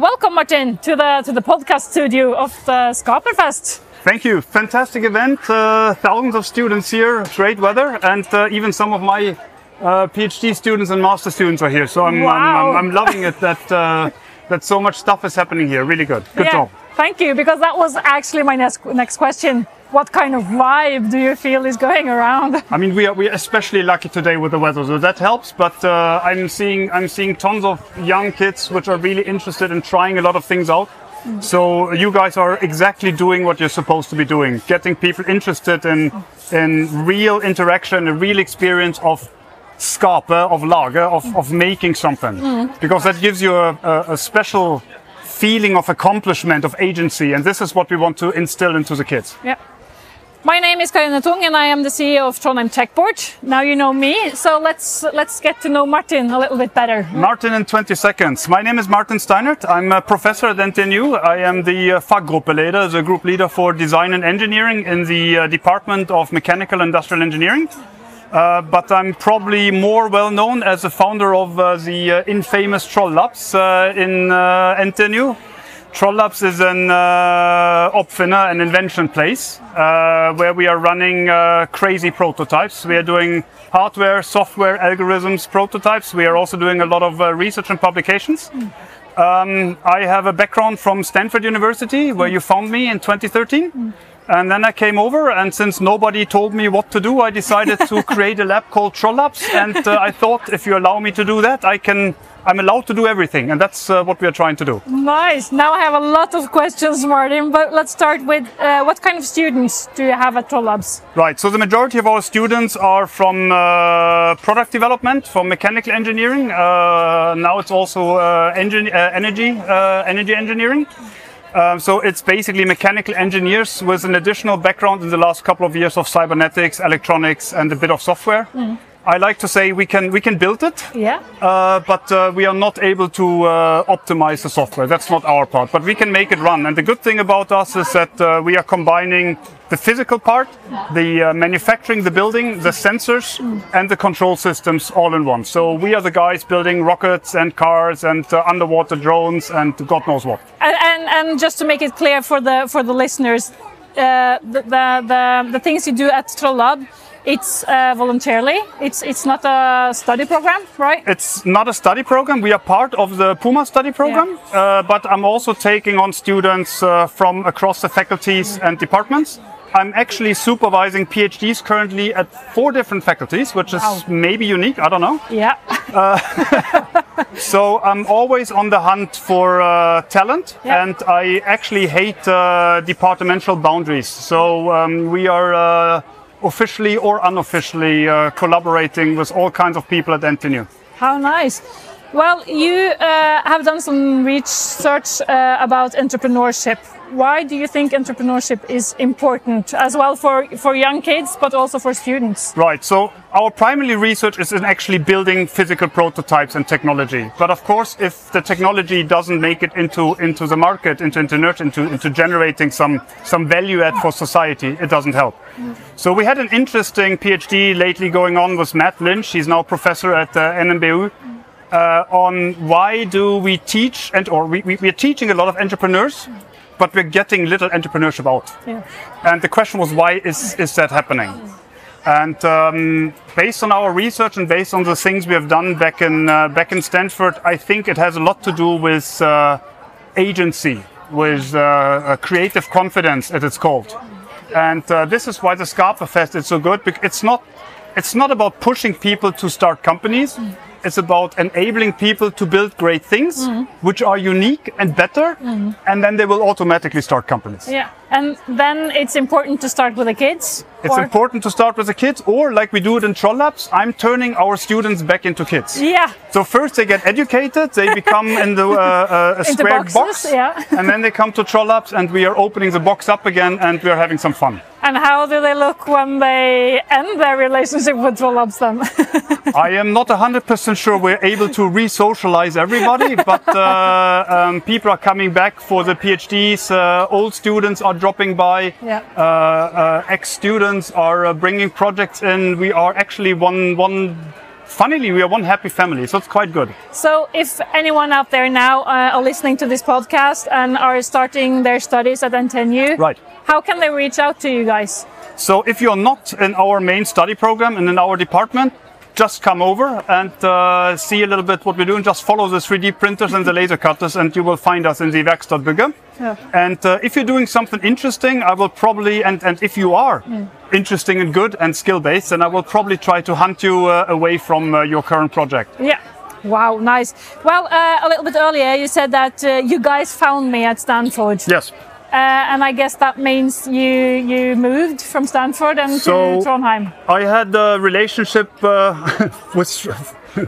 welcome, Martin, to the to the podcast studio of the Skaperfest. Thank you. Fantastic event. Uh, thousands of students here. Great weather, and uh, even some of my uh, PhD students and master students are here. So I'm Wow. I'm, I'm, I'm loving it that uh, that so much stuff is happening here. Really good. Good Yeah, job. Thank you, because that was actually my next next question. What kind of vibe do you feel is going around? I mean, we are we are especially lucky today with the weather, so that helps. But uh, I'm seeing I'm seeing tons of young kids which are really interested in trying a lot of things out. So you guys are exactly doing what you're supposed to be doing, getting people interested in in real interaction, a real experience of skape, of lager, of, of making something, because that gives you a, a, a special feeling of accomplishment, of agency, and this is what we want to instill into the kids. Yeah. My name is Karine Tung, and I am the CEO of Trondheim Tech Port. Now you know me, so let's let's get to know Martin a little bit better. Martin in 20 seconds. My name is Martin Steinert. I'm a professor at NTNU. I am the uh, faggruppeleder, the group leader for design and engineering in the uh, Department of Mechanical Industrial Engineering. Uh, but I'm probably more well known as the founder of uh, the uh, infamous Troll Labs uh, in uh, NTNU. Troll Labs is an uh, opfinner, an invention place uh, where we are running uh, crazy prototypes. We are doing hardware, software, algorithms, prototypes. We are also doing a lot of uh, research and publications. Um, I have a background from Stanford University, where you found me in 2013. And then I came over, and since nobody told me what to do, I decided to create a lab called Troll Labs. And uh, I thought, if you allow me to do that, I can. I'm allowed to do everything, and that's uh, what we are trying to do. Nice. Now I have a lot of questions, Martin, but let's start with uh, what kind of students do you have at Troll Labs? Right. So the majority of our students are from uh, product development, from mechanical engineering. Uh, now it's also uh, engine, uh, energy, uh, energy engineering. Um, so it's basically mechanical engineers with an additional background in the last couple of years of cybernetics, electronics, and a bit of software. I like to say we can we can build it, Yeah. uh, but uh, we are not able to uh, optimize the software. That's not our part, but we can make it run. And the good thing about us is that uh, we are combining the physical part, the uh, manufacturing, the building, the sensors, and the control systems all in one. So we are the guys building rockets and cars and uh, underwater drones and God knows what. And, and and just to make it clear for the for the listeners, uh, the, the the the things you do at Troll Lab, it's uh, voluntarily. It's it's not a study program, right? It's not a study program. We are part of the Puma study program, uh, but I'm also taking on students uh, from across the faculties and departments. I'm actually supervising PhDs currently at four different faculties, which is Wow. maybe unique. I don't know. Yeah. So I'm always on the hunt for uh, talent, Yeah. and I actually hate uh, departmental boundaries. So um, we are uh, officially or unofficially uh, collaborating with all kinds of people at NTNU. How nice. Well, you uh, have done some research uh, about entrepreneurship. Why do you think entrepreneurship is important as well for, for young kids, but also for students? Right. So our primary research is in actually building physical prototypes and technology. But of course, if the technology doesn't make it into into the market, into internet, into into generating some some value add for society, it doesn't help. So we had an interesting PhD lately going on with Matt Lynch. He's now professor at uh, NMBU. Uh, on why do we teach and or we, we, are teaching a lot of entrepreneurs, but we're getting little entrepreneurship out. Yeah. And the question was, why is, is that happening? And um, based on our research and based on the things we have done back in uh, back in Stanford, I think it has a lot to do with uh, agency, with uh, creative confidence, as it's called. And uh, this is why the Skaperfest is so good. It's not it's not about pushing people to start companies. It's about enabling people to build great things, which are unique and better, and then they will automatically start companies. Yeah. And then it's important to start with the kids. It's or- important to start with the kids, or like we do it in Troll Labs, I'm turning our students back into kids. Yeah. So first they get educated, they become in the uh, uh, a square boxes, box, yeah. and then they come to Troll Labs, and we are opening the box up again, and we are having some fun. And how do they look when they end their relationship with then? I am not 100% sure we're able to re-socialize everybody, but uh, um, people are coming back for the PhDs. Uh, old students are dropping by. Yeah. Uh, uh, ex-students are uh, bringing projects in. We are actually one one funnily, we are one happy family, so it's quite good. So, if anyone out there now uh, are listening to this podcast and are starting their studies at NTNU, Right. how can they reach out to you guys? So if you're not in our main study program and in our department, just come over and uh, see a little bit what we're doing. Just follow the 3D printers and the laser cutters, and you will find us in the Werkstattbüge. Yeah. And uh, if you're doing something interesting, I will probably, and, and if you are interesting and good and skill based, then I will probably try to hunt you uh, away from uh, your current project. Yeah. Wow, nice. Well, uh, a little bit earlier, you said that uh, you guys found me at Stanford. Yes. Uh, and I guess that means you you moved from Stanford and So- to Trondheim. I had a relationship uh, with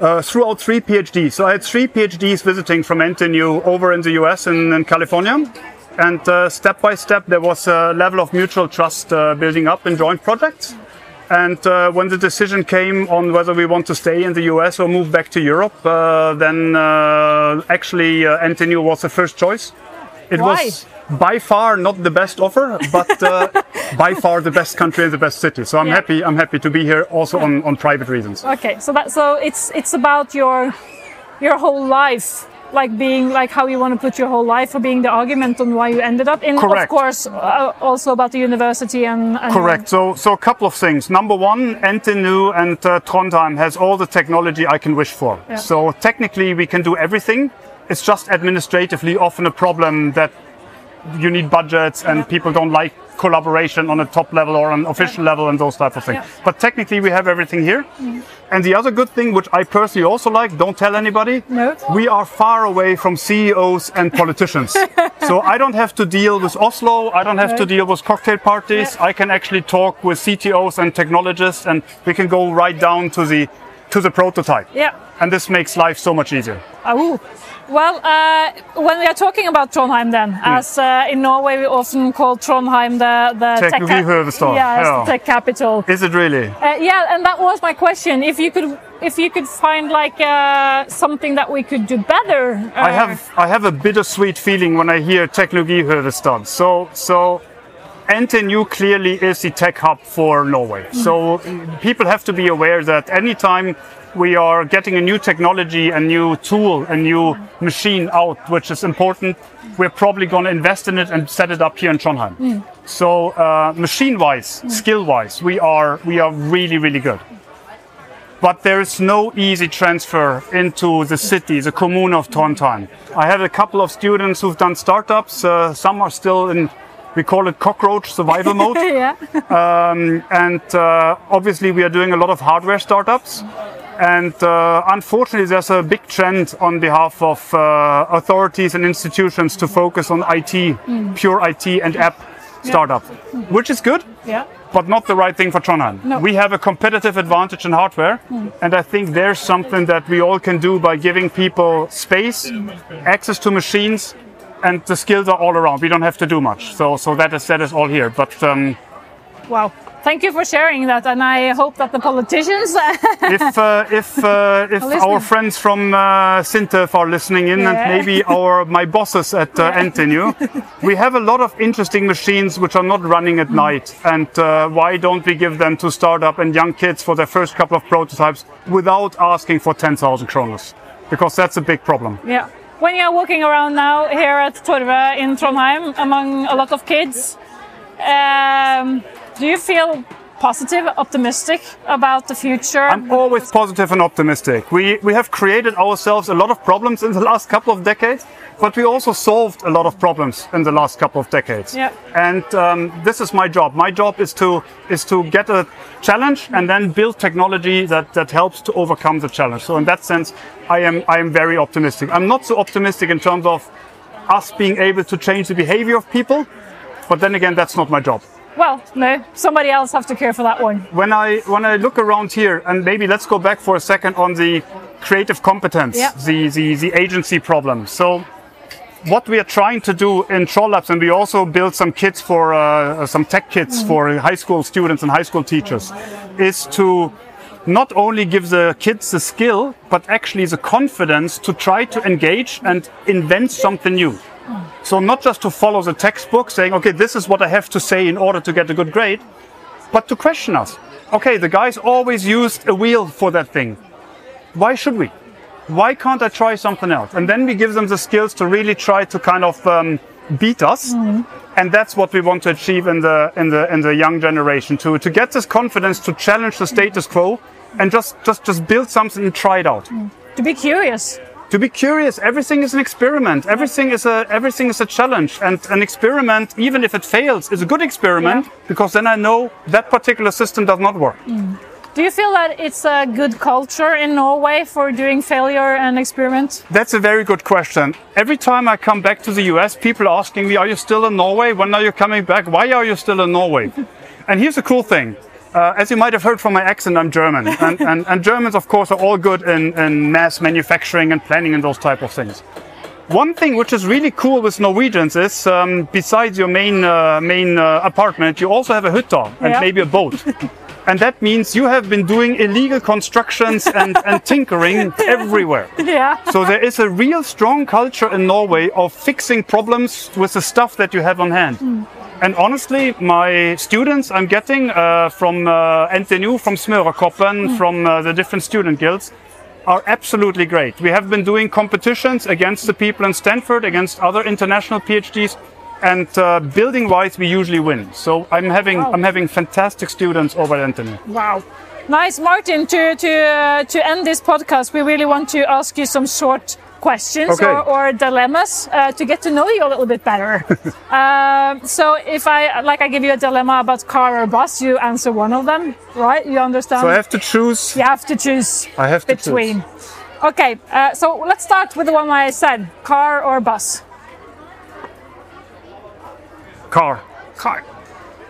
uh, throughout three PhDs. So I had three PhDs visiting from NTNU over in the US and in California. And uh, step by step, there was a level of mutual trust uh, building up in joint projects. And uh, when the decision came on whether we want to stay in the US or move back to Europe, uh, then uh, actually uh, NTNU was the first choice. It Why? was by far not the best offer, but uh, by far the best country and the best city. So I'm Yeah. happy. I'm happy to be here, also on, on private reasons. Okay, so that so it's it's about your your whole life, like being like how you want to put your whole life for being the argument on why you ended up in. correct. Of course, uh, also about the university and, and Correct. So, so a couple of things. Number one, NTNU and uh, Trondheim has all the technology I can wish for. Yeah. So technically, we can do everything. It's just administratively often a problem that you need budgets and people don't like collaboration on a top level or an official level and those type of things. Yeah. But technically, we have everything here. Mm-hmm. And the other good thing, which I personally also like, don't tell anybody. No. We are far away from CEOs and politicians. so I don't have to deal with Oslo. I don't have to deal with cocktail parties. Yeah. I can actually talk with CTOs and technologists, and we can go right down to the to the prototype. Yeah. And this makes life so much easier. Oh, well, uh, when we are talking about Trondheim, then, Hmm. as uh, in Norway we often call Trondheim the the tech, yeah, it's yeah. the tech capital. Is it really? Uh, yeah, and that was my question. If you could, if you could find like uh, something that we could do better. Uh, I have I have a bittersweet feeling when I hear Teknologihovedstad. So so NTNU clearly is the tech hub for Norway. So people have to be aware that anytime we are getting a new technology, a new tool, a new machine out, which is important, we're probably going to invest in it and set it up here in Trondheim. So uh, machine-wise, skill-wise, we are we are really really good but there is no easy transfer into the city, the commune of Trondheim. I have a couple of students who've done startups. Uh, some are still in, we call it cockroach survival mode. yeah. And uh, obviously, we are doing a lot of hardware startups. And uh, unfortunately, there's a big trend on behalf of uh, authorities and institutions to focus on IT, pure IT and app startups, which is good yeah. but not the right thing for Trondheim. No. We have a competitive advantage in hardware, and I think there's something that we all can do by giving people space, access to machines, and the skills are all around. We don't have to do much. So, so that is that is all here. But um, Wow. Thank you for sharing that, and I hope that the politicians. if uh, if uh, if our friends from uh, Sintef are listening in, Yeah. and maybe our my bosses at uh, NTNU, we have a lot of interesting machines which are not running at night. And uh, why don't we give them to startup and young kids for their first couple of prototypes without asking for 10,000 kronas? Because that's a big problem. yeah. When you're walking around now here at Torva in Trondheim among a lot of kids, um, do you feel positive, optimistic about the future? I'm always positive and optimistic. We, we have created ourselves a lot of problems in the last couple of decades, but we also solved a lot of problems in the last couple of decades. Yeah. And um, this is my job. My job is to is to get a challenge and then build technology that, that helps to overcome the challenge. So in that sense, I am I am very optimistic. I'm not so optimistic in terms of us being able to change the behavior of people, but then again, that's not my job. well, no, somebody else have to care for that one. when I when I look around here, and maybe let's go back for a second on the creative competence, Yeah. the, the the agency problem. So, what we are trying to do in Troll Labs, and we also build some kits for uh, some tech kits for high school students and high school teachers, is to not only give the kids the skill, but actually the confidence to try to engage and invent something new. So not just to follow the textbook saying, okay, this is what I have to say in order to get a good grade, but to question us. okay, the guys always used a wheel for that thing. Why should we? Why can't I try something else? And then we give them the skills to really try to kind of um, beat us. Mm-hmm. And that's what we want to achieve in the in the in the young generation to to get this confidence to challenge the status quo and just just just build something and try it out. Mm. To be curious. To be curious, everything is an experiment. Everything is a everything is a challenge, and an experiment, even if it fails, is a good experiment Yeah. because then I know that particular system does not work. Mm. Do you feel that it's a good culture in Norway for doing failure and experiment? That's a very good question. Every time I come back to the US, people are asking me, Are you still in Norway? When are you coming back? Why are you still in Norway? and here's the cool thing. Uh, as you might have heard from my accent, I'm German. And, and, and Germans, of course, are all good in, in mass manufacturing and planning and those type of things. One thing which is really cool with Norwegians is, um, besides your main uh, main uh, apartment, you also have a hytta and Yeah. maybe a boat. and that means you have been doing illegal constructions and, and tinkering everywhere. Yeah. So there is a real strong culture in Norway of fixing problems with the stuff that you have on hand. And honestly, my students I'm getting uh, from uh, NTNU, from Smørekoppen, from uh, the different student guilds are absolutely great. We have been doing competitions against the people in Stanford, against other international PhDs, and uh, building-wise, we usually win. So I'm having Wow. I'm having fantastic students over at NTNU. Wow. Nice, Martin. To to uh, to end this podcast, we really want to ask you some short questions Okay. or, or dilemmas uh, to get to know you a little bit better. um, so, if I like, I give you a dilemma about car or bus, you answer one of them, right? You understand? So I have to choose. you have to choose I have to between. choose. Okay, uh, so let's start with the one I said: car or bus. Car. Car.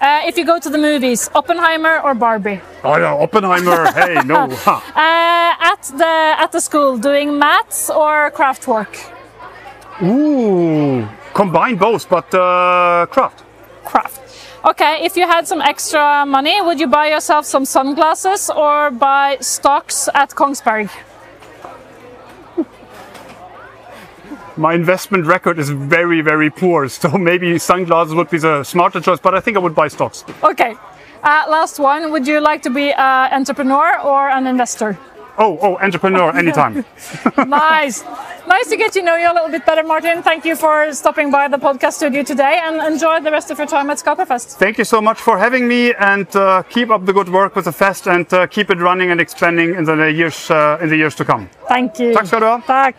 Uh, if you go to the movies, Oppenheimer or Barbie? Oh yeah, Oppenheimer. hey, no. Ha. Uh, at the at the school, doing maths or craft work? Ooh, combine both, but uh, craft. Craft. Okay, if you had some extra money, would you buy yourself some sunglasses or buy stocks at Kongsberg? My investment record is very, very poor, so maybe sunglasses would be the smarter choice. But I think I would buy stocks. Okay. Uh, last one. Would you like to be an entrepreneur or an investor? Oh, oh, entrepreneur anytime. nice. Nice to get to know you a little bit better, Martin. Thank you for stopping by the podcast studio today and enjoy the rest of your time at Skaperfest. Thank you so much for having me, and uh, keep up the good work with the fest, and uh, keep it running and expanding in the years uh, in the years to come. Thank you. Tack ska du ha. Tack.